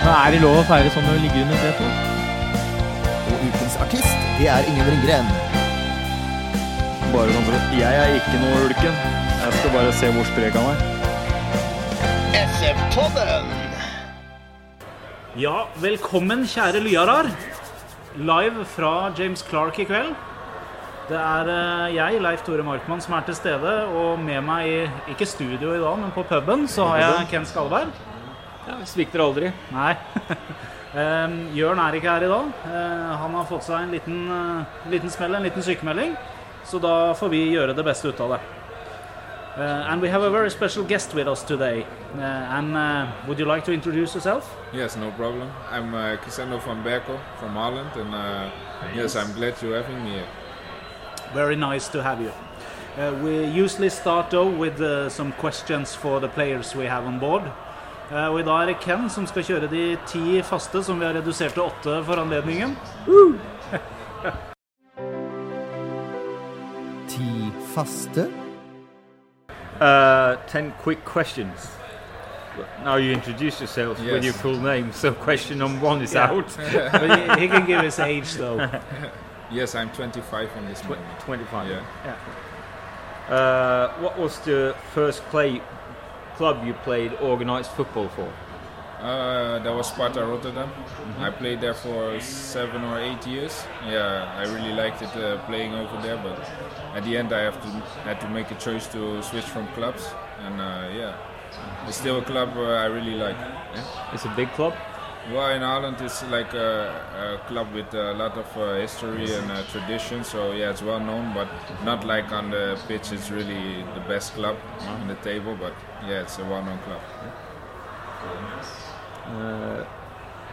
Men er det lov å feire sånn når du ligger under setet? Og ukens artist, det er Ingen Ringgren. Bare sånn for at Jeg er ikke noe ulken. Jeg skal bare se hvor sprek han er. SF-podden! Ja, velkommen kjære lyarar. Live fra James Clark i kveld. Det er eh, jeg, Leif Tore Markmann, som er til stede. Og med meg i, ikke studio i dag, men på puben, så har jeg Ken Skalberg. Ja, vi svikter aldri. Nei. Jørn er ikke her i dag. Eh, han har fått seg en liten, eh, liten smell, en liten sykemelding. Så da får vi gjøre det beste ut av det. Uh, and we have a very special guest with us today. Uh, and uh, would you like to introduce yourself? Yes, no problem. I'm uh, Cristiano van Berko from Holland, and uh, yes, I'm glad you're having me here. Very nice to have you. Uh, we usually start though with uh, some questions for the players we have on board. Uh, og I dag er det Ken som skal kjøre de ti faste, som vi har redusert til åtte for anledningen. Ti faste. Uh, ten quick questions. Now you introduce yourself with Yes. your full name, so question number one is Yeah. out. But he, he can give his age though. Yes, I'm 25 on this Tw- moment. 25. Yeah. Uh, what was the first play club you played organized football for? Uh, that was Sparta Rotterdam. I played there for seven or eight years. Yeah, I really liked it uh, playing over there, but at the end I have to had to make a choice to switch from clubs, and uh, yeah, it's still a club uh, I really like. It's a big club. Well, in Ireland, it's like a, a club with a lot of uh, history and uh, tradition. So yeah, it's well known, but not like on the pitch. It's really the best club on the table. But yeah, it's a well-known club. Uh,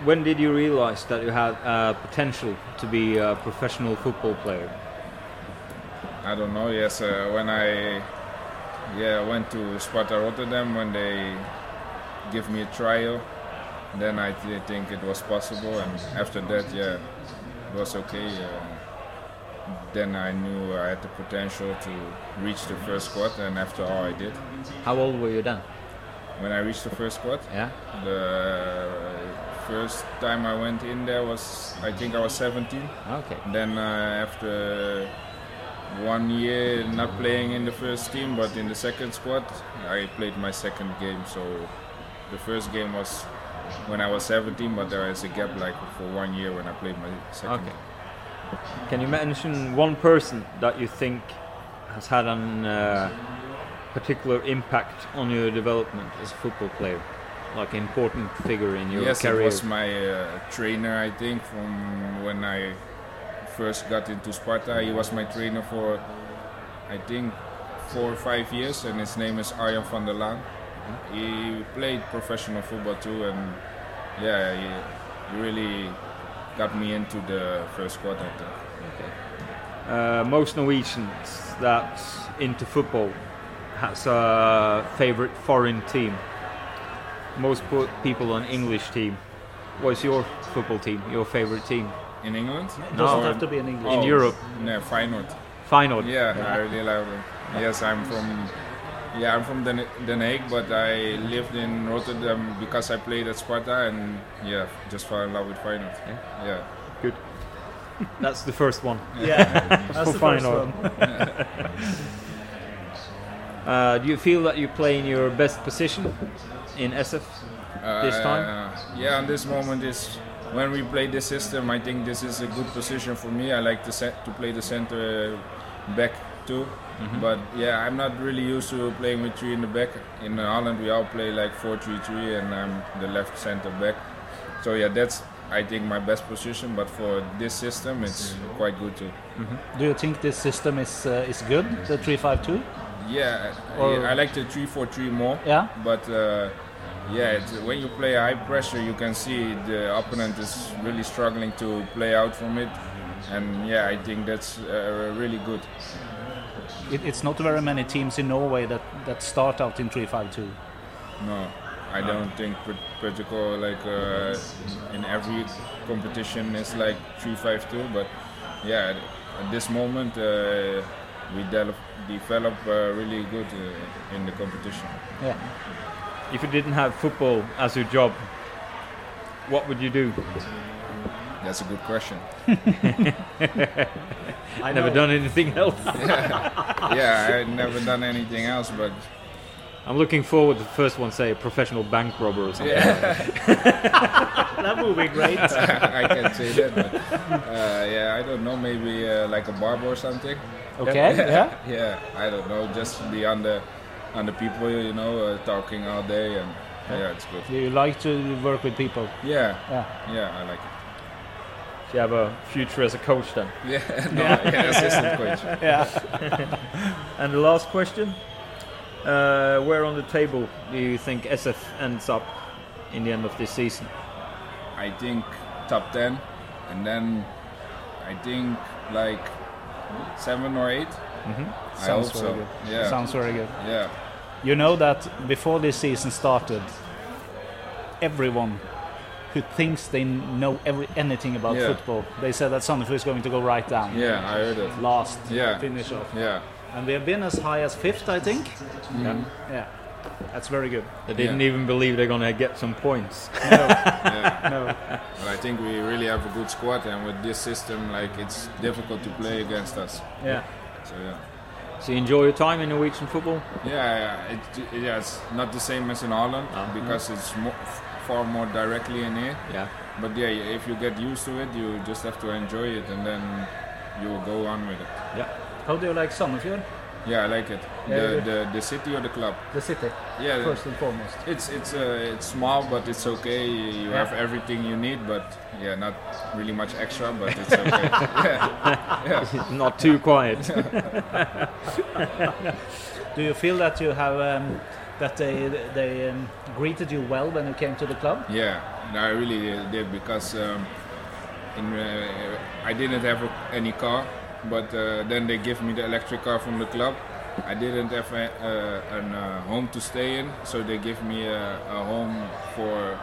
when did you realize that you had uh, potential to be a professional football player? I don't know. Yes, uh, when I yeah went to Sparta Rotterdam when they give me a trial, then I did think it was possible, and after that, yeah, it was okay. Uh, then I knew I had the potential to reach the first squad, and after all, I did. How old were you then? When I reached the first squad, Yeah. the first time I went in there was I think I was 17. Okay. Then uh, after one year not playing in the first team, but in the second squad, I played my second game. So the first game was when I was 17, but there is a gap like for one year when I played my second. Okay. Can you mention one person that you think has had an uh, particular impact on your development as a football player, like an important figure in your yes, career? it was my uh, trainer, I think, from when I first got into Sparta. He was my trainer for, I think, four or five years, and his name is Arjan van der Laan. He played professional football too, and yeah, he, he really got me into the first squad. I think. Uh, most Norwegians that's into football has a favorite foreign team. Most po- people on English team. What's your football team? Your favorite team In England? Doesn't have to be in English. in Oh, Europe? No, Feyenoord. Final. Yeah, I really love it. Yes, I'm from. Yeah, I'm from Den, Den Haag, but I lived in Rotterdam because I played at Sparta, and yeah, just fell in love with Feyenoord. Yeah. Yeah. Good. That's the first one. Yeah, that's the first one. Uh, do you feel that you play in your best position in SF this time? Uh, yeah, on this moment is when we play this system. I think this is a good position for me. I like to set, to play the center back too. Mm-hmm. But yeah, I'm not really used to playing with three in the back. In Holland, we all play like 4-3-3, and I'm the left center back. So yeah, that's I think my best position. But for this system, it's quite good too. Do you think this system is uh, is good? The three five two. Yeah, Or- I, like the 3-4-3 more. Yeah. But uh, yeah, it's, when you play high pressure, you can see the opponent is really struggling to play out from it, and yeah, I think that's uh, really good. It, it's not very many teams in Norway that, that start out in 3-5-2. No, I don't think Port- Portugal like uh, in every competition is like three five two, but yeah, at this moment uh, we de- develop uh, really good uh, in the competition. Yeah. If you didn't have football as your job, what would you do? That's a good question. I Never know. done anything else. yeah, I've never done anything else, but I'm looking forward to the first one, say a professional bank robber or something. Yeah. That would be great. I can't say that. But uh, yeah, I don't know. Maybe uh, like a barber or something. Okay, yeah. yeah, I don't know. Just be under under people, you know, uh, talking all day, and yeah, it's good. You like to work with people. Yeah, Yeah. yeah, I like it. Do you have a future as a coach then? Yeah, no, yeah, assistant coach. Yeah. And the last question: uh, Where on the table do you think SF ends up in the end of this season? I think top ten, and then I think like seven or 8 Mm-hmm. I Sounds hope very so. good. Yeah, Sounds very good. yeah, You know that before this season started, everyone who thinks they know every, anything about Yeah. football, they said that Sandefjord is going to go right down. yeah. I heard it. Last Yeah. finish off. Yeah, And we have been as high as fifth, I think. Yeah. Yeah. That's very good. They didn't Yeah. even believe they're gonna get some points. yeah. No. But I think we really have a good squad, and with this system, like it's difficult to play against us. Yeah. So yeah. So you enjoy your time in Norwegian football? Yeah, yeah, it, it, yeah, it's not the same as in Holland Uh-huh. because it's mo- far more directly in it. Yeah. But yeah, if you get used to it, you just have to enjoy it, and then you will go on with it. Yeah. How do you like Sandefjord? Yeah, I like it. Yeah, the, you- the the city or the club. The city, Yeah, first and foremost. it's it's uh, it's small, but it's okay. You you have everything you need, but yeah, not really much extra, but it's okay. yeah, yeah. Not too quiet. Do you feel that you have um, that they they um, greeted you well when you came to the club? Yeah, I really did because um, in uh, I didn't have any car, but uh, then they gave me the electric car from the club. I didn't have a, uh, an uh, home to stay in, so they gave me a, a home for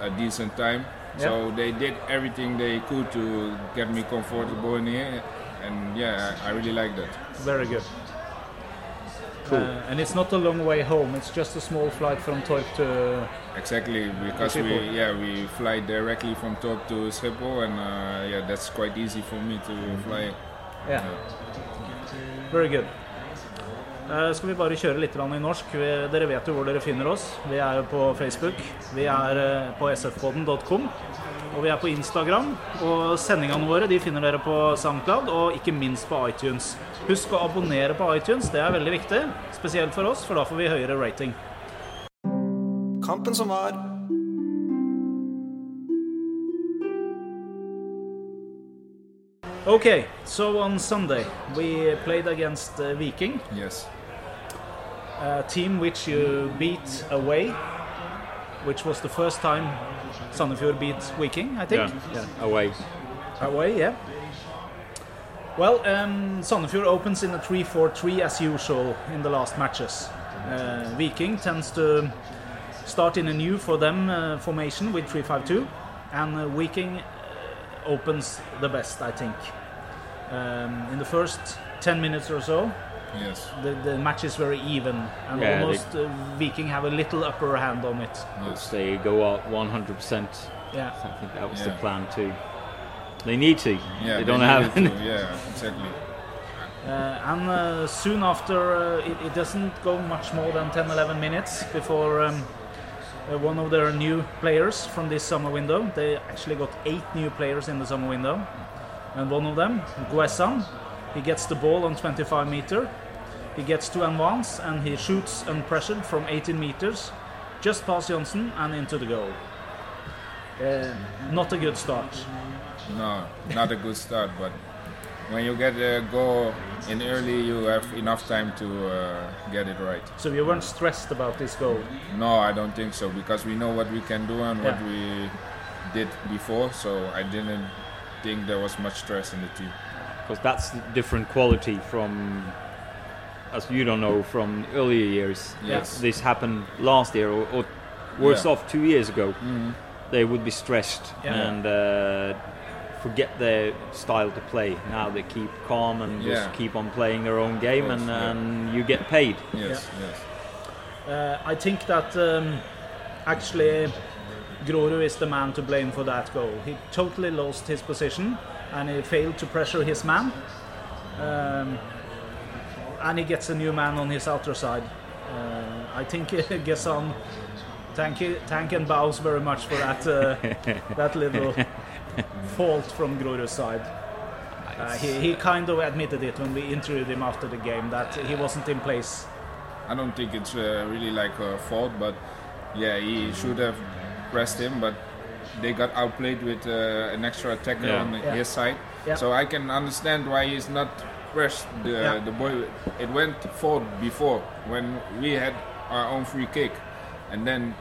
a decent time. So they did everything they could to get me comfortable in here, and yeah, I I really like that. Very good. Cool. Uh, and it's not a long way home. It's just a small flight from Torp to. Exactly, because we yeah we fly directly from Torp to Schiphol, and uh, yeah that's quite easy for me to fly. Yeah. Very good. Eh, skal vi bare kjøre litt i norsk? Vi, dere vet jo hvor dere finner oss. Vi er jo på Facebook. Vi er eh, på sfpodden.com. Og vi er på Instagram. Og sendingene våre de finner dere på SoundCloud og ikke minst på iTunes. Husk å abonnere på iTunes, det er veldig viktig. Spesielt for oss, for da får vi høyere rating. Kampen som var. Okay, so on Sunday we played against uh, Viking. Yes. a team which you beat away, which was the first time Sandefjord beat Viking, I think. yeah. Away. Away, yeah. Well, um, Sandefjord opens in a 3-4-3 as usual in the last matches. Uh, Viking tends to start in a new for them uh, formation with 3-5-2, and uh, Viking uh, opens the best, I think. Um, in the first 10 minutes or so, Yes. the, the match is very even, and Yeah, they- almost uh, Viking have a little upper hand on it. Yes. They go out 100%. Yeah. I think that was the plan too. They need to. Yeah. they don't need have. to, yeah. Exactly. Uh, and uh, soon after, uh, it, it doesn't go much more than 10 11 minutes before um, uh, one of their new players from this summer window. They actually got eight new players in the summer window. And one of them, Guessan, he gets the ball on 25 meter. He gets to advance and he shoots unpressured from 18 meters, just past Johnson and into the goal. Uh, not a good start. No, not a good start, but when you get a goal in early, you have enough time to uh, get it right. So you weren't stressed about this goal. No, I don't think so because we know what we can do and what we did before. So I didn't think there was much stress in the team. Because that's different quality from as you don't know from earlier years Yes. If this happened last year or, or worse Yeah. off two years ago Mhm. they would be stressed Yeah. and uh, forget their style to play now they keep calm and just keep on playing their own game course, and, yeah. and you get paid Yes, yes. Uh, I think that um, actually Grorud is the man to blame for that goal. He totally lost his position and he failed to pressure his man. Um, and he gets a new man on his outer side. Uh, I think Gessan thank, you, thank and bows very much for that, uh, that little fault from Grorud's side. Uh, he, he kind of admitted it when we interviewed him after the game that he wasn't in place. I don't think it's uh, really like a fault, but yeah, he should have pressed him, but they got outplayed with uh, an extra attacker Yeah. on Yeah. his side. Yeah. So I can understand why he's not pressed the, Yeah. the boy. It went forward before when we had our own free kick, and then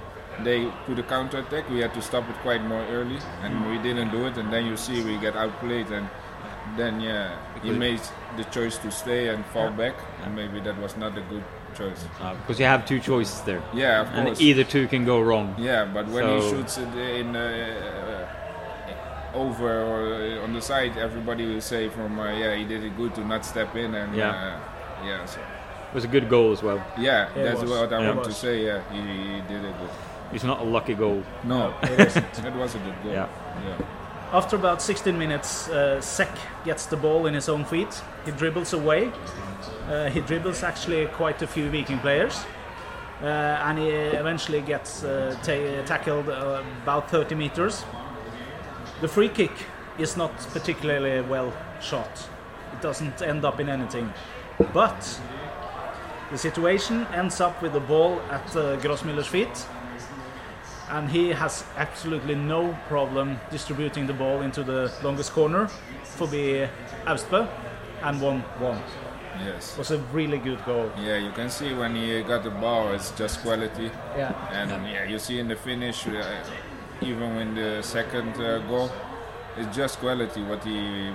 they put a counter attack. We had to stop it quite more early, and Mm. we didn't do it. And then you see we get outplayed, and then yeah, he made the choice to stay and fall back, and maybe that was not a good choice. uh, because you have two choices there Yeah, of and course. either two can go wrong Yeah, but when he shoots it in uh, over or uh, on the side, everybody will say from uh, yeah he did it good to not step in and Yeah. uh, yeah so, it was a good goal as well yeah It that's was. what I Yeah. want to say. Yeah, he, he did it good. it's not a lucky goal No, It isn't. it was a good goal. Yeah. yeah. After about 16 minutes, uh, Sek gets the ball in his own feet. He dribbles away. Uh, he dribbles actually quite a few Viking players. Uh, and he eventually gets uh, ta- tackled uh, about 30 meters. The free kick is not particularly well shot. It doesn't end up in anything. But the situation ends up with the ball at uh, Grossmüller's feet and he has absolutely no problem distributing the ball into the longest corner for the Austbø and 1 1. Yes. It was a really good goal. Yeah, you can see when he got the ball, it's just quality. Yeah. And yeah, you see in the finish, uh, even when the second uh, goal, it's just quality what he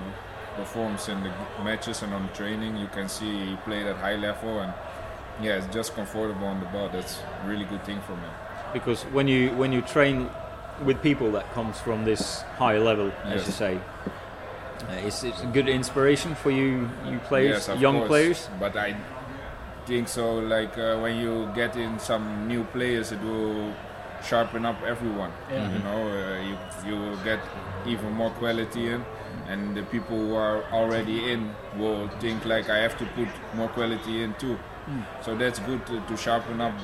performs in the matches and on training. You can see he played at high level and yeah, it's just comfortable on the ball. That's a really good thing for me. Because when you when you train with people that comes from this high level, as Yes. you say, uh, it's, it's a good inspiration for you you players, yes, young course. players. But I think so. Like uh, when you get in some new players, it will sharpen up everyone. Yeah. You know, uh, you you will get even more quality in, and the people who are already in will think like I have to put more quality in too. So that's good to, to sharpen up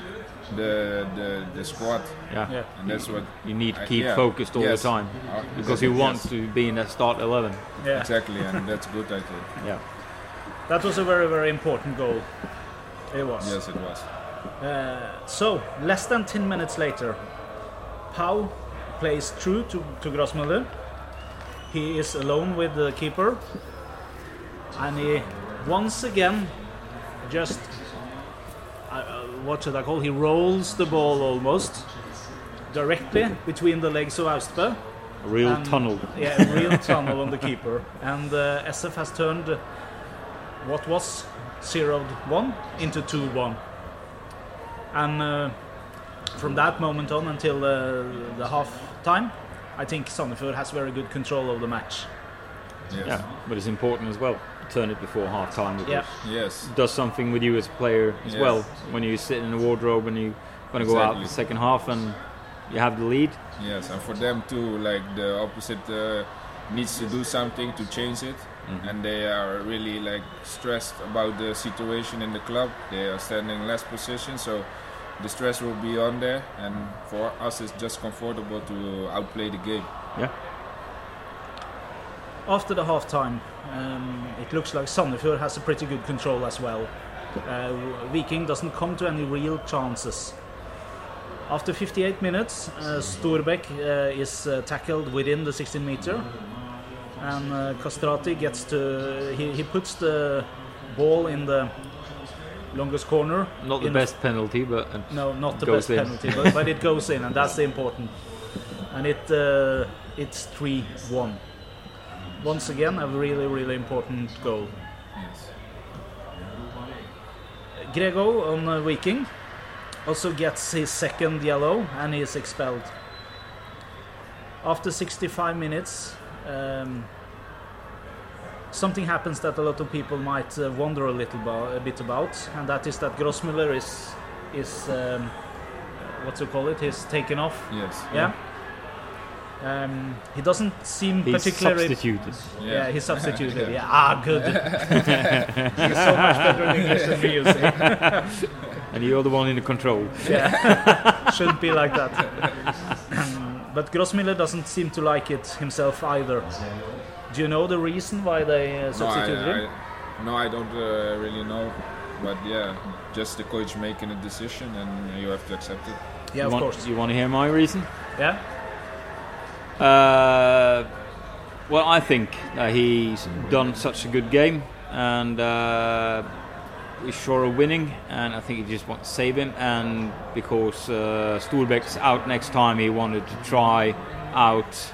the the, the squad, Yeah. Yeah. and that's what You need to I- keep yeah. focused all Yes. the time Uh, because you want yes. to be in that start eleven. Yeah. exactly, and that's good. I think. Yeah. That was a very, very important goal. It was. Yes, it was. Uh, so, less than 10 minutes later, Pau plays through to, to Grossmüller. He is alone with the keeper. And he once again just, what should I call, he rolls the ball almost directly between the legs of Austbø. A real And- tunnel. Yeah, a real tunnel on the keeper. And uh, SF has turned what was 0 1 into 2 1. And uh, from that moment on until uh, the half time, I think Sandefjord has very good control of the match. Yes. Yeah, but it's important as well. To Turn it before half time because Yeah. Yes. does something with you as a player as Yes. well. When you sit in the wardrobe and you're going to go out Exactly. the second half and you have the lead. Yes, and for them too, like the opposite uh, needs to do something to change it, and they are really like stressed about the situation in the club. They are standing less position, so the stress will be on there. And for us, it's just comfortable to outplay the game. Yeah. After the half time, um, it looks like Sandefjord has a pretty good control as well. Uh, Viking doesn't come to any real chances. After 58 minutes, uh, Storbekk uh, is uh, tackled within the 16 meter. and uh, Kastrati gets to he, he puts the ball in the longest corner. Not the best penalty, but uh, No, not the best in. penalty, but, but it goes in, and that's the important. And it uh, it's three one. Once again, a really really important goal. Yes. Grego on uh, Viking also gets his second yellow and he is expelled. After 65 minutes, um, something happens that a lot of people might uh, wonder a little bo- a bit about, and that is that Grossmüller is is um, what to call it? He's taken off. Yes. Yeah. Um, he doesn't seem he's particularly. substituted. Yeah, he's substituted. yeah. Ah, good. he's so much better in English than me, you see. And you're the one in the control. Yeah, shouldn't be like that. But Grossmüller doesn't seem to like it himself either. Do you know the reason why they uh, No, I, substituted him? I, no, I don't uh, really know. But yeah, just the coach making a decision and you have to accept it. Yeah, you of want, course. You want to hear my reason? Yeah, Uh, well, I think he's done such a good game, and uh, we're sure of winning. And I think he just wants to save him. And because uh, Storbeck's out next time, he wanted to try out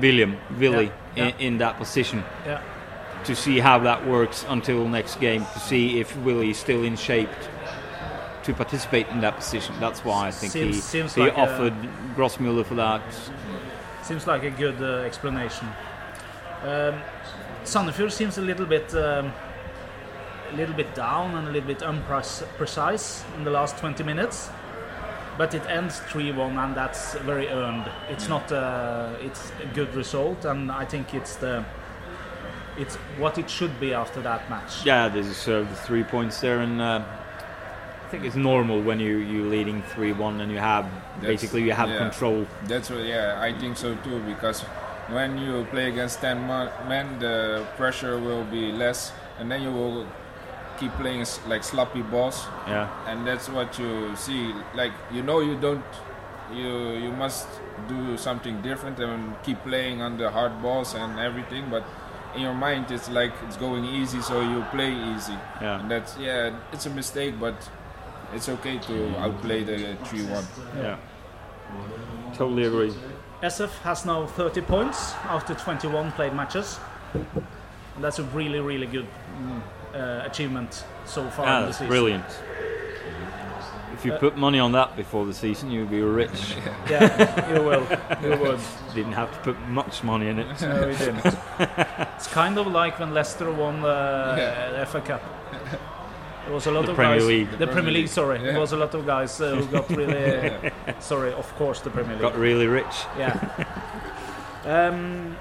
William, Willy, Yeah, In, in that position yeah, to see how that works until next game. To see if Willie is still in shape to participate in that position. That's why I think he Seems- seems he like offered Grossmüller for that. Seems like a good uh, explanation. Um, Sandefjord seems a little bit, um, a little bit down and a little bit unprecise in the last 20 minutes. But it ends 3-1, and that's very earned. It's not, uh, it's a good result, and I think it's the, it's what it should be after that match. Yeah, they deserve the three points there, and uh, I think it's normal when you you leading three one and you have basically you have yeah. control. That's what, yeah, I think so too. Because when you play against ten men, the pressure will be less, and then you will keep playing like sloppy balls, Yeah, and that's what you see. Like you know, you don't, you you must do something different and keep playing on the hard balls and everything, but. In your mind, it's like it's going easy, so you play easy. Yeah. And that's yeah, it's a mistake, but it's okay to outplay the three-one. yeah. Totally agree. SF has now 30 points after 21 played matches. And that's a really, really good mm, uh, achievement so far Yeah, in the that's season. brilliant. If you put money on that before the season, you'd be rich. Yeah, you will. You would. Didn't have to put much money in it. No, we didn't. it's kind of like when Leicester won the Yeah. uh, FA Cup. There was a lot The of Premier guys. League. The Premier League, sorry. There It was a lot of guys uh, who got really. sorry, of course, the Premier League. Got really rich. Yeah. Um,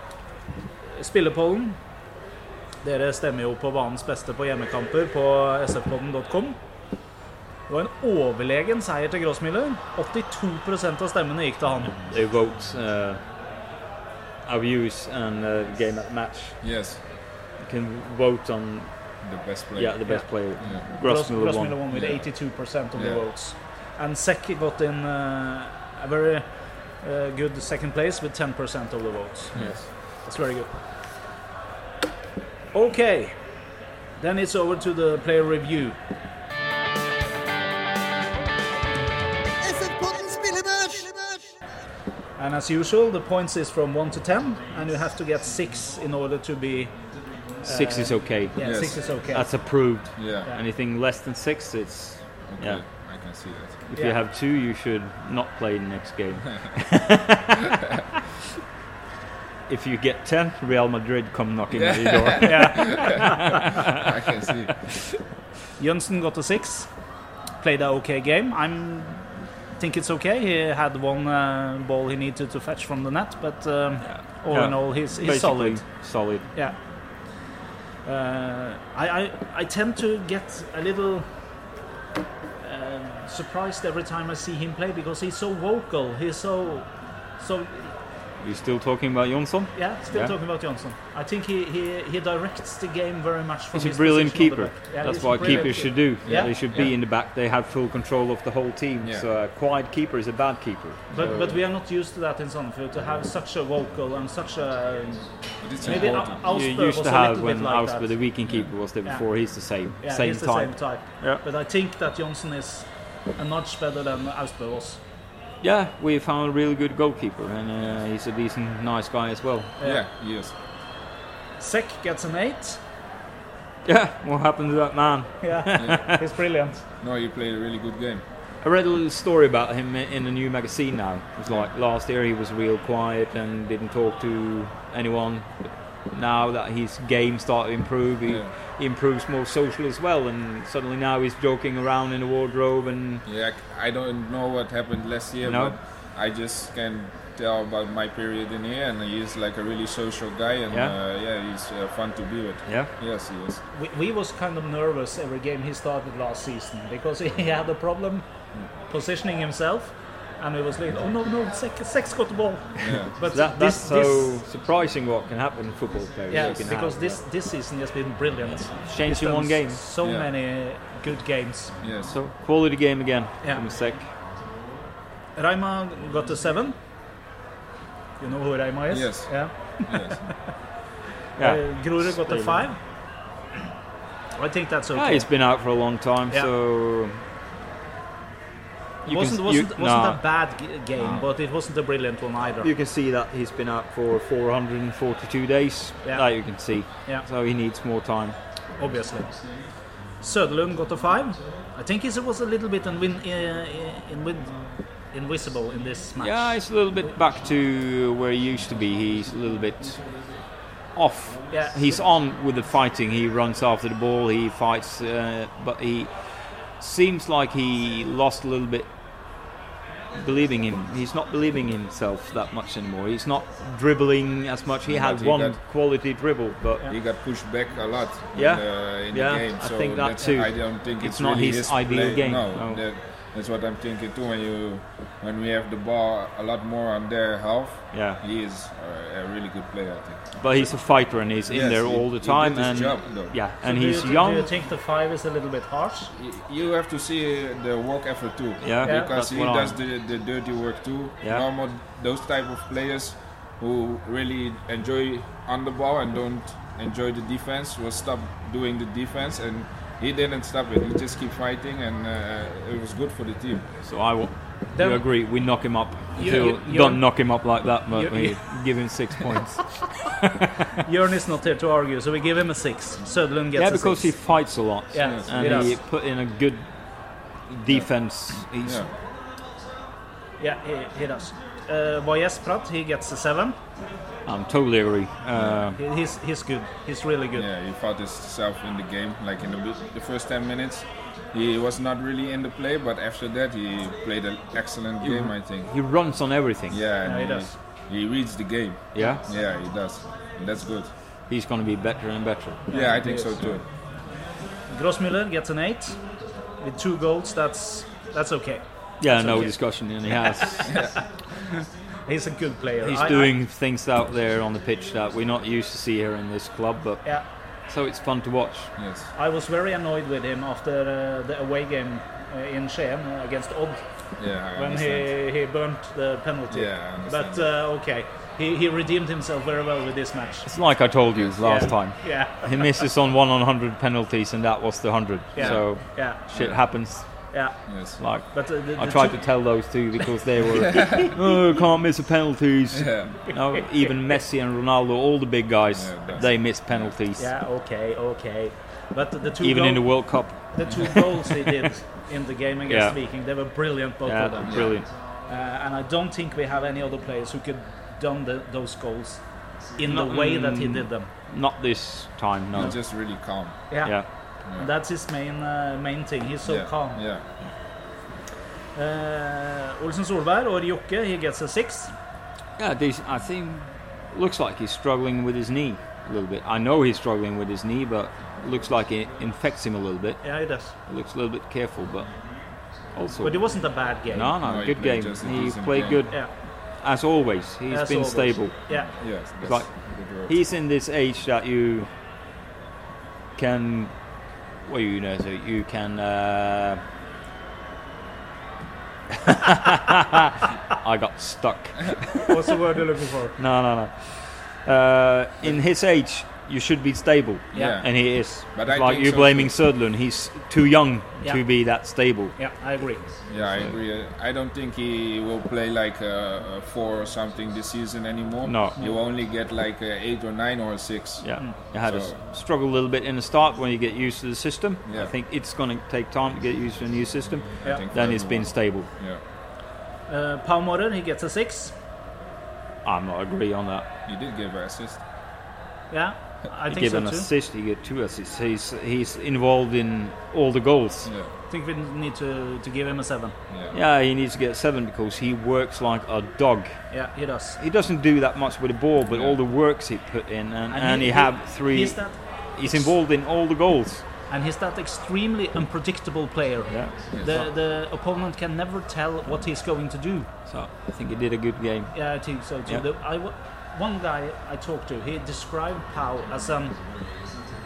spillepollen. Dere stemmer jo på banens beste på hjemmekamper på sfpodden.com. Det var en overlegen seier til Grossmiller. 82% av stemmene gikk til han. They vote uh, our views and uh, game at match. Yes, You can vote on the best player. yeah the best player. Yeah. Grossmüller Gross- won. Won with 82% of the votes. And Seki got in uh, a very uh, good second place with 10% of the votes. Yes. That's very good. Okay, then it's over to the player review. And as usual, the points is from 1 to 10, and you have to get 6 in order to be. Six is okay. Yeah, Yes. 6 is okay. That's approved. Yeah. Anything less than six, it's Okay. Yeah. I can see that. if Yeah. you have two, you should not play the next game. if you get ten, Real Madrid come knocking at your door. Yeah. I can see. Jønsen got a 6. Played an okay game. I'm think it's okay. He had one uh, ball he needed to fetch from the net, but um, all Yeah. in all, he's, he's solid. Solid. Yeah. Uh, I, I I tend to get a little um, surprised every time I see him play because he's so vocal. He's so so You still talking about Jonsson? Yeah, still Yeah. talking about Johnson. I think he, he, he directs the game very much from He's a his brilliant keeper. Yeah, That's what keepers should do. Yeah. They should be Yeah. in the back. They have full control of the whole team. Yeah. So a quiet keeper is a bad keeper. But, So- but we are not used to that in Sandefjord, to have such a vocal and such a... Maybe important. Al- you used was to have little when bit like Austbø, that. the weekend keeper, was there Yeah. before. He's the same, Yeah, same he's the type. same type. Yeah. But I think that Johnson is a notch better than Austbø was. Yeah, we found a really good goalkeeper, and uh, he's a decent, nice guy as well. yeah, yes. Sek gets an 8. Yeah, what happened to that man? Yeah, he's brilliant. No, he played a really good game. I read a little story about him in a new magazine now. It was like last year he was real quiet and didn't talk to anyone. But now that his game started to improve, he, Yeah. he improves more social as well. And suddenly now he's joking around in the wardrobe and Yeah, I don't know what happened last year, No. but I just can tell about my period in here, and he's like a really social guy, and Yeah. uh, yeah, he's uh, fun to be with. yeah. Yes, he is. We, we was kind of nervous every game he started last season because he had a problem positioning himself. And it was like, oh no, no, Sek, Sek's got the ball. Yeah. But That, that's this, so this, surprising what can happen in football players. yeah, because have, this, this season has been brilliant. Changed in one game. So Yeah. many good games. Yes. So quality game again Yeah. from Sek. Raima got a seven. You know who Raima is? Yes. Yeah. yes. Yeah. Uh, Grorud got a five. I think that's okay. Yeah, he's been out for a long time, Yeah. so you wasn't can, wasn't, you, wasn't nah. a bad g- game, but it wasn't a brilliant one either. You can see that he's been out for 442 days. Yeah. That you can see. Yeah. So he needs more time. obviously. Söderlund got a five. I think he was a little bit inwin, uh, inwin, invisible in this match. Yeah, he's a little bit back to where he used to be. He's a little bit off. Yeah. He's on with the fighting. He runs after the ball. He fights, uh, but he seems like he lost a little bit believing him. He's not believing himself that much anymore. He's not dribbling as much. He But had he one got- quality dribble, but He got pushed back a lot Yeah. in, the, in Yeah, the game. I think that too. I don't think It's it's, not really his ideal play. game, No, no. That's what I'm thinking too. When you when we have the ball a lot more on their half, yeah. he is uh, a really good player. I think. But he's a fighter and he's in Yes, there he- all the time. and job, yeah, So and he's you, young. Do you think the five is a little bit harsh? You have to see the work effort too. Yeah, Yeah. because that's he does the, the dirty work too. Yeah. Normal those type of players who really enjoy on the ball and don't enjoy the defense will stop doing the defense and he didn't stop it. He just keep fighting and uh, it was good for the team. So I will. Then- you agree? We knock him up. You- you- don't knock him up like that, but You- we you- give him six points. Jörn is not here to argue, so we give him a six. Söderlund gets yeah, a because he fights a lot. Yeah, Yes. and he he put in a good defense. He's, Yeah. Yeah, he, he does. Uh, Voyes Prat, he gets a seven. I'm totally agree. Uh, He- He's he's good. He's really good. Yeah, he fought himself in the game. Like in the, the first 10 minutes, he was not really in the play, but after that, he played an excellent game, I think. he runs on everything. Yeah, Yeah, he he, does. he reads the game. Yeah? Yeah, he does. And that's good. He's going to be better and better. Yeah, I think so too. Grossmüller gets an eight with two goals. That's that's okay. Yeah, That's no okay. discussion. And he has. He's a good player. he's I- I- doing things out there on the pitch that we're not used to see here in this club, but yeah, so it's fun to watch. Yes. I was very annoyed with him after uh, the away game uh, in Skien uh, against Odd Yeah, I when he, he burnt the penalty. Yeah, I understand but uh, okay, he, he redeemed himself very well with this match. It's like I told you last Yeah. time. Yeah, He misses on one on 100 penalties, and that was the 100. yeah, So yeah, shit happens. Yeah. Yes. Like But uh, the, I the tried two- to tell those two because they were, oh, can't miss the penalties. Yeah. No, even Messi and Ronaldo, all the big guys, Yeah, they miss penalties. Yeah, okay, okay. But the, the two Even in the World Cup. the two goals they did in the game against Yeah. Viking, they were brilliant, both Yeah, of them. brilliant. Uh, and I don't think we have any other players who could done the, those goals in No, the way that he mm, did them. Not this time, no. He's just really calm. Yeah, Yeah. And that's his main uh, main thing. He's so yeah. calm. Yeah. Uh, Olsen Solberg or Jokke, he gets a six. Yeah, this, I think looks like he's struggling with his knee a little bit. I know he's struggling with his knee, but looks like it infects him a little bit. Yeah, he does. Looks a little bit careful, but also But it wasn't a bad game. no, no, No, he good played game. He played game. good. Yeah. as always, he's As been always. stable. Yeah. Yes, Like. He's in this age that you can, well, you know, so you can. Uh, I got stuck. What's the word you're looking for? No, no, no. Uh, in his age, you should be stable, Yeah. and he is. But I like think you so blaming too. Söderlund. He's too young Yeah. to be that stable. Yeah, I agree. Yeah, I agree. I don't think he will play like a, a four or something this season anymore. No. You only get like a eight or nine or a six. Yeah, you had to So- s- struggle a little bit in the start when you get used to the system. Yeah. I think it's going to take time to get used to a new system. Yeah. Then for it's been stable. Yeah, Uh, Pau Morer, he gets a six. I'm not agree on that. You did give an assist. Yeah, I He think give so an too. assist. He get two assists. He's he's involved in all the goals. Yeah, I think we need to, to give him a seven. yeah. Yeah, he needs to get seven because he works like a dog. Yeah, he does. He doesn't do that much with the ball, but Yeah. all the works he put in, and, and, he, have three. He's that, he's involved in all the goals. and he's that extremely unpredictable player. Yeah. The the opponent can never tell what he's going to do. So I think he did a good game. Yeah, I think so too. Yeah. The, I w- one guy I talked to, he described Pau as an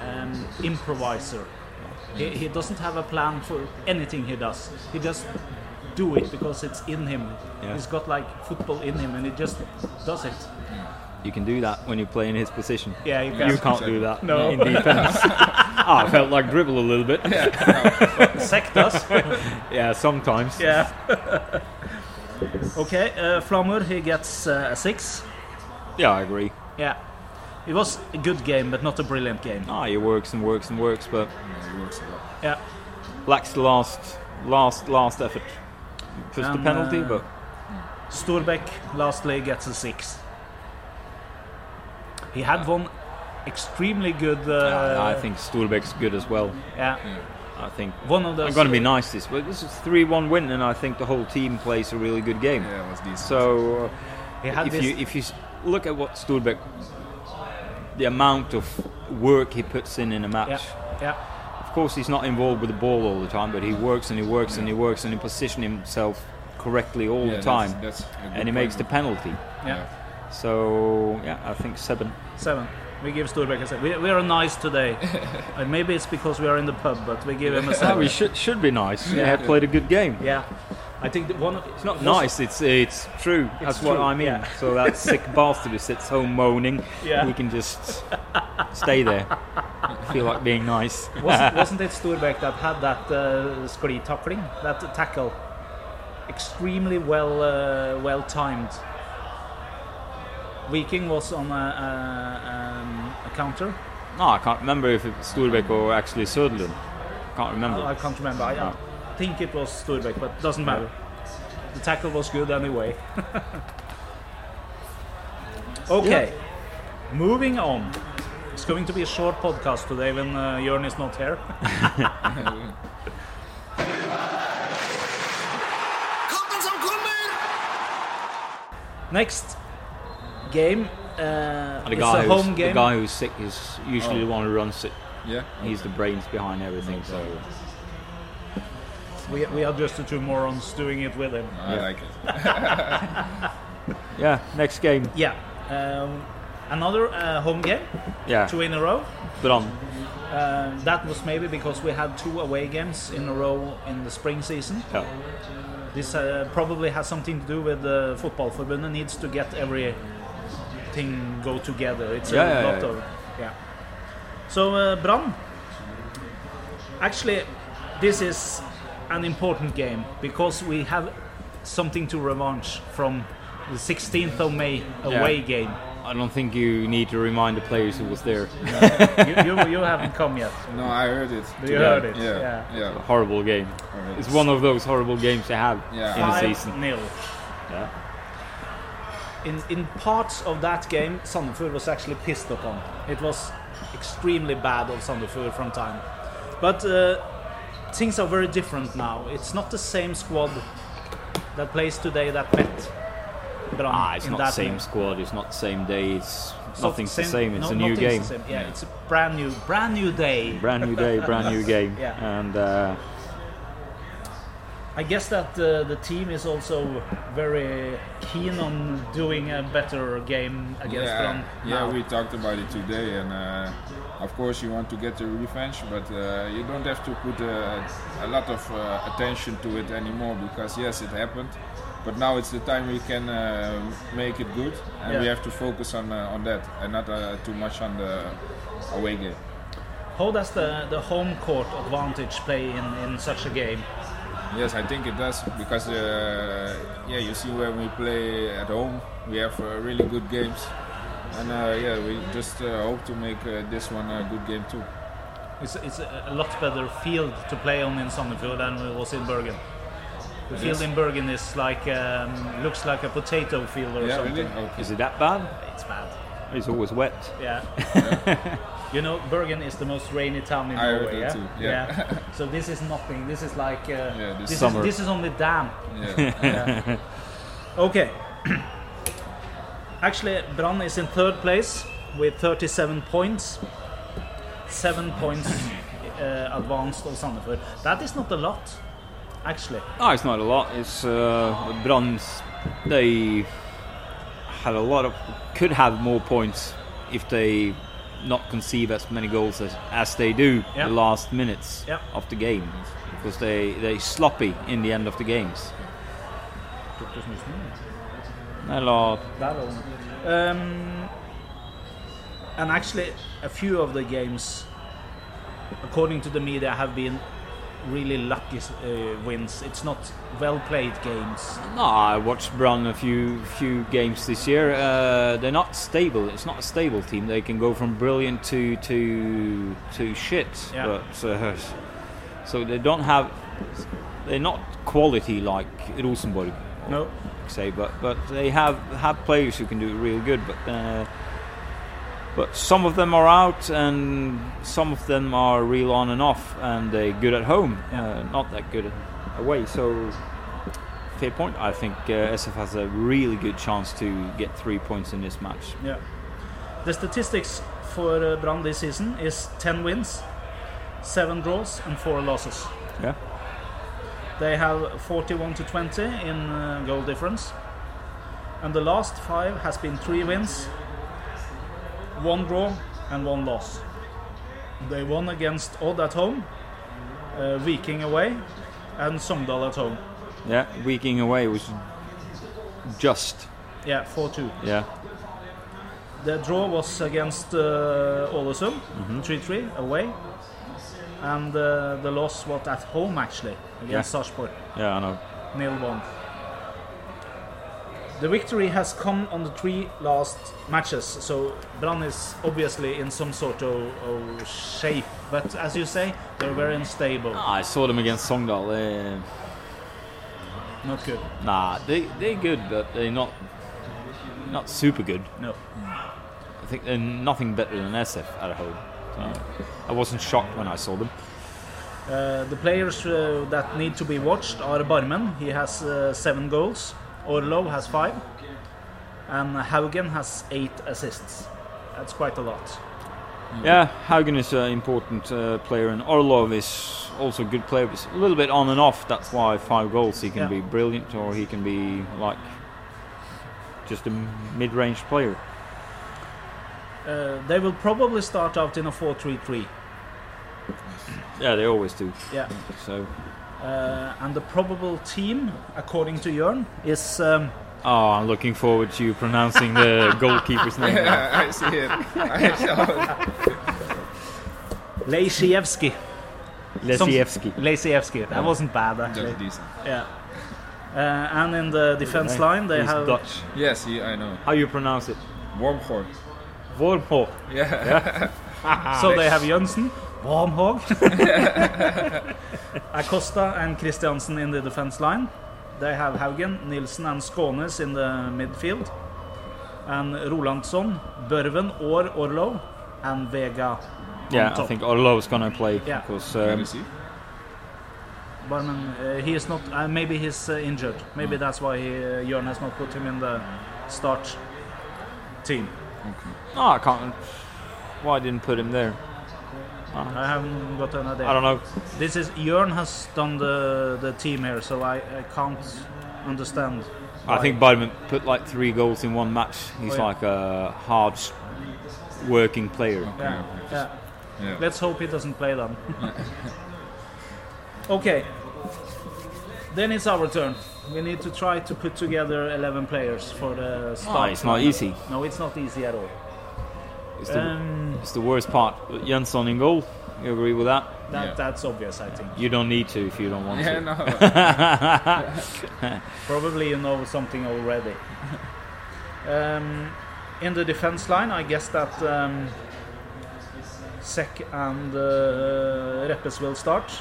um, improviser. He, he doesn't have a plan for anything he does. He just do it because it's in him. Yeah. He's got like football in him, and he just does it. You can do that when you play in his position. Yeah, you can. You can't do that No. in defense. ah, I felt like dribble a little bit. Sec does. Yeah, sometimes. yeah. okay, uh, Flamur, he gets uh, a six. Yeah, I agree. Yeah. It was a good game, but not a brilliant game. Ah, he works and works and works, but Yeah, he works a lot. Yeah. lacks the last, last, last effort. Puts the And, penalty, uh, but Storbeck lastly gets a six. He had one extremely good. Uh, yeah, I think Storbeck's good as well. Yeah, I think one of those. I'm going to be nice this, but this is three-one win, and I think the whole team plays a really good game. Yeah, it was decent. So uh, He had if this. you if you s- look at what Storbeck, the amount of work he puts in in a match. yeah, yeah, Of course, he's not involved with the ball all the time, but he works and he works and he works and he positions himself correctly all yeah, the time, That's, that's and he makes the penalty. yeah. So yeah, I think seven. Seven. We give Storbeck a seven. We, we are nice today. uh, maybe it's because we are in the pub, but we give him a Oh, seven. we should should be nice. Yeah. He played a good game. Yeah, I think that one. Of, It's not nice. It's it's true. That's what I mean. yeah. So that sick bastard who sits home moaning, Yeah. he can just stay there. Feel like being nice. Wasn't, wasn't it Storbeck that had that uh, skli tackling, that tackle, extremely well uh, well timed? Viking was on a, a, um, a counter. No, I can't remember if it was Storbeck or actually Söderlund. Can't remember. I can't remember. I, I No. Think it was Storbeck, but doesn't matter. The tackle was good anyway. okay, moving on. It's going to be a short podcast today when uh, Jörn is not here. Kampen som kommer! Next game uh, the is guy, a who's, home the guy who's sick is usually Oh. the one who runs it. Yeah. He's the brains behind everything. So We, we are just the two morons doing it with him. I like it. yeah, next game. Yeah. Um, another uh, home game, Yeah, two in a row. but on. Uh, that was maybe because we had two away games in a row in the spring season. Yeah. This uh, probably has something to do with the football forbundet needs to get everything go together. It's Yeah, a yeah, lot yeah. of yeah. So uh, Brann, actually, this is an important game because we have something to revanche from the 16th of May away Yeah. game. I don't think you need to remind the players who was there. you, you, you haven't come yet. No, I heard it. You heard it, Yeah. yeah. Yeah. A horrible game. It's one of those horrible games they have Yeah. in the Five season. nil. Yeah. in, in parts of that game, Sandefjord was actually pissed upon. It was extremely bad of Sandefjord from time. But uh, things are very different now. It's not the same squad that plays today that met Brann Ah, it's not the same game. squad. It's not the same day. It's So nothing's the same. It's no, a new game. the same. Yeah, it's a brand new, brand new day. Brand new day, brand new game. Yeah. And uh, I guess that uh, the team is also very keen on doing a better game against yeah, Brann yeah, we talked about it today, and uh, of course you want to get the revenge, but uh, you don't have to put uh, a lot of uh, attention to it anymore because yes, it happened, but now it's the time we can uh, make it good, and we have to focus on uh, on that and not uh, too much on the away game. How does the, the home court advantage play in, in such a game? Yes, I think it does because uh, yeah, you see when we play at home, we have uh, really good games, and uh, yeah, we just uh, hope to make uh, this one a good game too. It's, it's a a lot better field to play on in Sandefjord than it was in Bergen. The field Yes. in Bergen is like um, looks like a potato field or Yeah, something. really? Okay. Is it that bad? It's bad. It's always wet. Yeah. you know, Bergen is the most rainy town in I Norway. Yeah? too, yeah. so this is nothing. This is like uh, Yeah, this this, summer. is this is only damp. Yeah. Okay. Actually, Brann is in third place with 37 points. Seven points uh, advanced of Sandefjord. That is not a lot, actually. No, it's not a lot. It's uh, Brann's. They had a lot of could have more points if they not conceive as many goals as, as they do Yeah. the last minutes Yeah. of the game because they they sloppy in the end of the games. Eller Um, and actually, a few of the games, according to the media, have been really lucky uh, wins. It's not well played games. no, I watched Brann a few few games this year. Uh, they're not stable. It's not a stable team. They can go from brilliant to to to shit. Yeah. But uh, so they don't have. They're not quality like Rosenborg. No. say, but but they have have players who can do it real good. But uh, but some of them are out, and some of them are real on and off, and they're good at home, uh, not that good away. So fair point. I think uh, SF has a really good chance to get three points in this match. Yeah. The statistics for uh, Brann this season is 10 wins, 7 draws, and 4 losses. Yeah. They have 41 to 20 in uh, goal difference. And the last five has been 3 wins, 1 draw, and 1 loss. They won against Odd at home, uh, Viking away, and Sogndal at home. Yeah, Viking away was just Yeah, 4 2. yeah. The draw was against uh, Ålesund, 3 3 away. And uh, the loss was at home actually against Sarpsborg, Yeah, I know. nil 1. The victory has come on the three last matches, so Brann is obviously in some sort of, of shape. But as you say, they're very unstable. I saw them against Sogndal. They, Not good. nah, they they're good, but they're not not super good. No. I think they're nothing better than SF at home. I wasn't shocked when I saw them. Uh, the players uh, that need to be watched are Barmen. He has uh, seven goals. Orlov has five. And Haugen has eight assists. That's quite a lot. Yeah, Haugen is an important uh, player, and Orlov is also a good player. But a little bit on and off. That's why five goals. He can Yeah. be brilliant, or he can be like just a mid-range player. Uh, they will probably start out in a 4 3 3. Yeah, they always do. Yeah. So, Uh, and the probable team, according to Jörn, is um, oh, I'm looking forward to you pronouncing the goalkeeper's name. Yeah, I see it. I saw it. Lejsiewski. Lesievski. Lejsiewski. That wasn't bad, actually. Just decent. Yeah. Uh, and in the defense line, they He's have. Dutch. Yes, he, I know. How you pronounce it? Wormhor. Vormho. Yeah. So they have Jønsen, Wormgoor, Acosta, and Kristiansen in the defense line. They have Haugen, Nilsen, and Skaanes in the midfield. And Rolandsson, Børven, or Orlov, and Vega. on Yeah, I top. think Orlov's gonna play Yeah. because Can um, see? Barmen, uh, he is not. Uh, maybe he's uh, injured. Maybe that's why he, uh, Jørn has not put him in the start team. No, ah, I can't. Why I didn't put him there? Ah. I haven't got an idea. I don't know. This is Jörn has done the the team here, so I, I can't understand. I why. think Budman put like three goals in one match. Oh, He's Oh, yeah. like a hard working player. Yeah, yeah. Yeah. Let's hope he doesn't play them. okay. Then it's our turn. We need to try to put together 11 players for the start. Oh, it's not easy. No, it's not easy at all. It's the, Um, it's the worst part. But Jensson in goal. You agree with that? that, Yeah. That's obvious, I think. You don't need to if you don't want Yeah, to. no. Probably you know something already. um, in the defense line, I guess that um, Sek and uh, Reppes will start.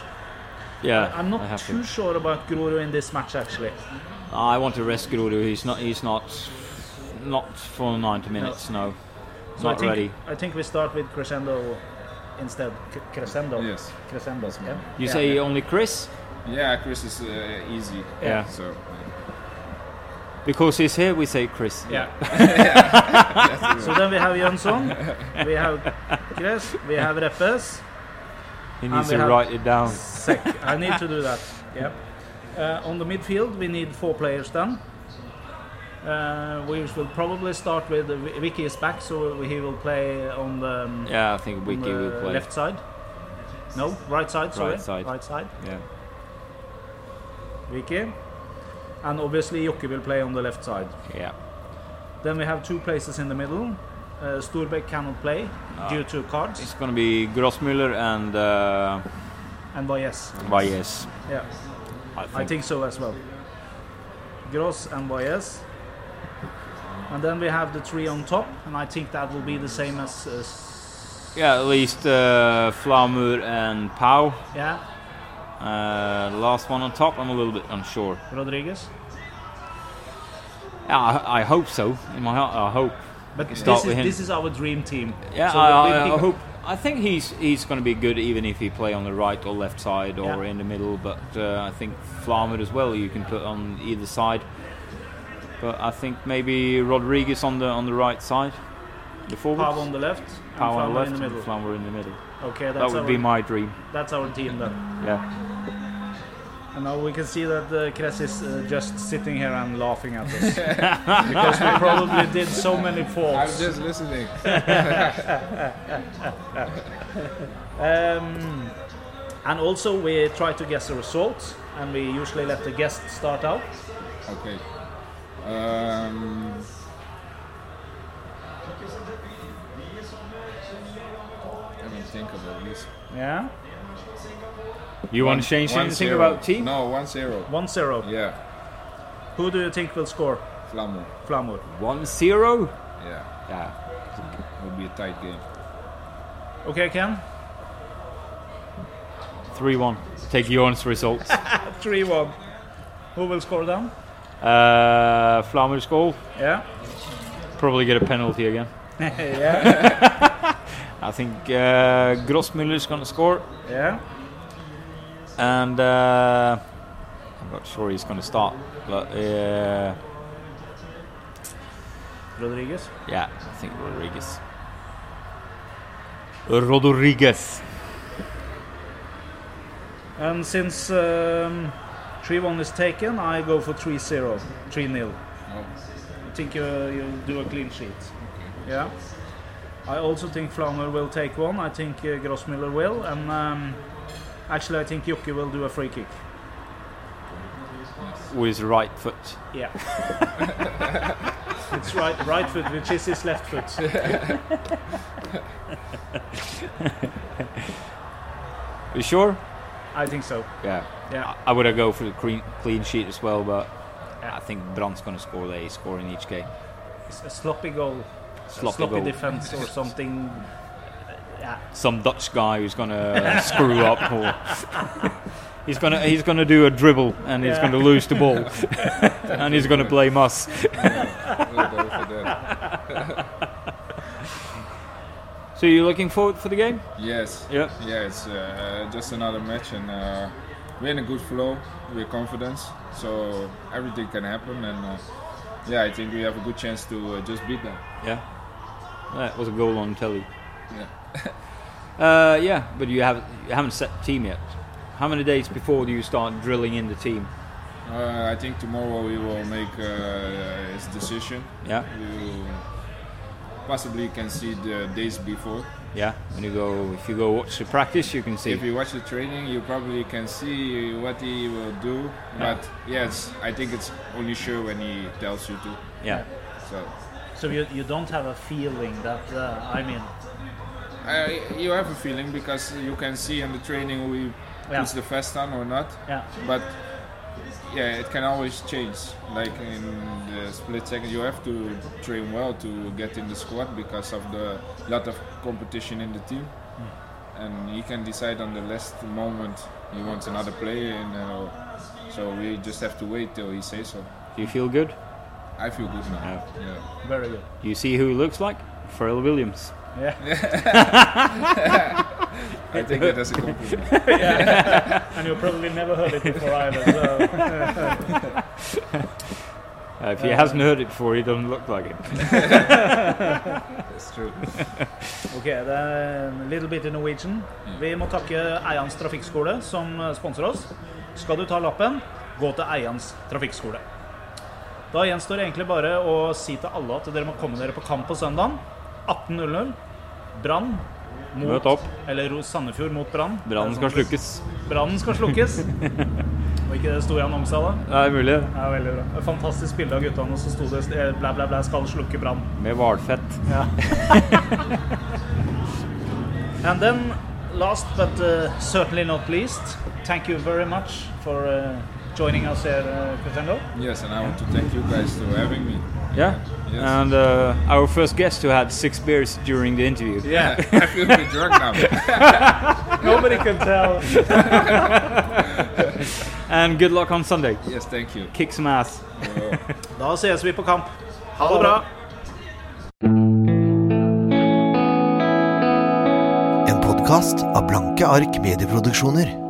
Yeah, I'm not too to. sure about Grorud in this match, actually. I want to rest Grudu. He's not. He's not. Not for 90 minutes. No, So not I think, ready. I think we start with Crescendo instead. C- crescendo. yes. Crescendo. Yeah. You Yeah. say only Chris Yeah, Chris is uh, easy. Yeah. So because he's here. We say Chris. Yeah. so then we have Jönsson, we have Chris, we have Reppes, He needs to write it down. Sek. I need to do that. Yep. Uh, on the midfield, we need four players then. Uh, we will probably start with uh, Vicky is back, so he will play on the, um, Yeah, I think the will play. left side. No, right side. Sorry, Right side. Right side. Yeah. Vicky, and obviously Jokke will play on the left side. Yeah. Then we have two places in the middle. Uh, Storbeck cannot play Ah. due to cards, It's gonna be Grossmüller and uh, and Valles. Valles. Yeah, I think. I think so as well. Gross and Valles. And then we have the three on top, and I think that will be the same as. as Yeah, at least uh, Flamur and Pau. yeah, Uh, last one on top, I'm a little bit unsure. Rodriguez. Yeah, I, I hope so. In my heart, I hope. But Start this is this is our dream team. Yeah, So I, I, I hope. I think he's he's going to be good even if he play on the right or left side or Yeah. in the middle. But uh, I think Flamur as well. You can put on either side. But I think maybe Rodriguez on the on the right side, the forward. Pau on the left, and Pau on the left in the middle. Flamur in the middle. Okay, That would our be my dream. that's our team then. Yeah. And now we can see that uh, Kress is uh, just sitting here and laughing at us because we probably did so many I'm just listening. Um, and also we try to guess the result, and we usually let the guest start out. Okay. Um, let me think about this. Yeah, You want to change One anything zero. about team? No, one zero. one zero. Yeah, Who do you think will score? Flammo. Flamur. One zero. Yeah, Yeah. It will be a tight game. Okay, Ken. Three one. Take Jorn's results. Three one. Who will score then? uh, Flamur's goal. Yeah. Probably get a penalty again. yeah. I think uh, is going to score, Yeah. And uh, I'm not sure he's going to start, but uh, Rodriguez. yeah, I think Rodriguez. Rodriguez. And since um, 3 1 is taken, I go for 3 0. 3 0. Oh, I think uh, you'll do a clean sheet. Yeah. I also think Flamur will take one. I think uh, Grossmüller will. And um, actually, I think Jokke will do a free kick. with his right foot. Yeah. it's right, right foot, which is his left foot. You sure? I think so. Yeah. Yeah. I, I would have go for the clean, clean sheet as well, but Yeah. I think Brann's going to score. They score in each game. It's a sloppy goal. Sloppy, sloppy defense or something. Yeah. Some Dutch guy who's going to screw up, or he's going to he's going to do a dribble and he's Yeah. going to lose the ball, and he's going to blame us. we'll go for that. So you're looking forward for the game? Yes. Yeah. Yeah, it's uh, just another match, and uh, we're in a good flow. We're confident, so everything can happen. And uh, yeah, I think we have a good chance to uh, just beat them. Yeah. That was a goal on telly. Yeah. Uh, yeah, but you have you haven't set the team yet. How many days before do you start drilling in the team? Uh, I think tomorrow we will make uh, his decision. Yeah, You possibly can see the days before. yeah. When you go, if you go watch the practice, you can see. If you watch the training, you probably can see what he will do. But yes, I think it's only sure when he tells you to. yeah, So So you, you don't have a feeling that, uh, I mean, uh, you have a feeling because you can see in the training we he Yeah. puts the vest on or not. yeah. But yeah, it can always change. Like in the split second, you have to train well to get in the squad because of the lot of competition in the team. And he can decide on the last moment he wants another player, and uh, so we just have to wait till he says so. do you feel good? I feel good now. Yeah. Yeah. Very good. You see who he looks like? Pharrell Williams. Yeah. I think that is a compliment. And you probably never heard it before either. So. Uh, if he hasn't heard it before, he doesn't look like it. That's true. Ok, det er en little bit in Norwegian. Vi må takke Eians trafikkskole som eh, sponser oss. Skal du ta lappen, gå til Eians trafikkskole. Da gjenstår det egentlig bare å si til alle at dere må komme dere på kamp på søndagen. 18.00. Brann mot Eller Ro- Sandefjord mot Brann. Brannen skal slukkes. Brannen skal slukkes. Og ikke det sto i annonsa da? Det er mulig. Ja, veldig bra. Et fantastisk bilde av guttene, og så sto det bla, bla, bla, skal slukke brann. Med hvalfett. Ja. and then, last but uh, certainly not least, thank you very much for uh, joining us here, uh, Crescendo. Yes, and I want to thank you guys for having me. Yeah. Yes. And uh, our first guest who had six beers during the interview. Yeah, I feel a bit drunk now. nobody can tell. And good luck on Sunday. yes, thank you. Kick some ass. Da ses vi på kamp. Ha det bra. En podkast av Blanke ark medieproduksjoner.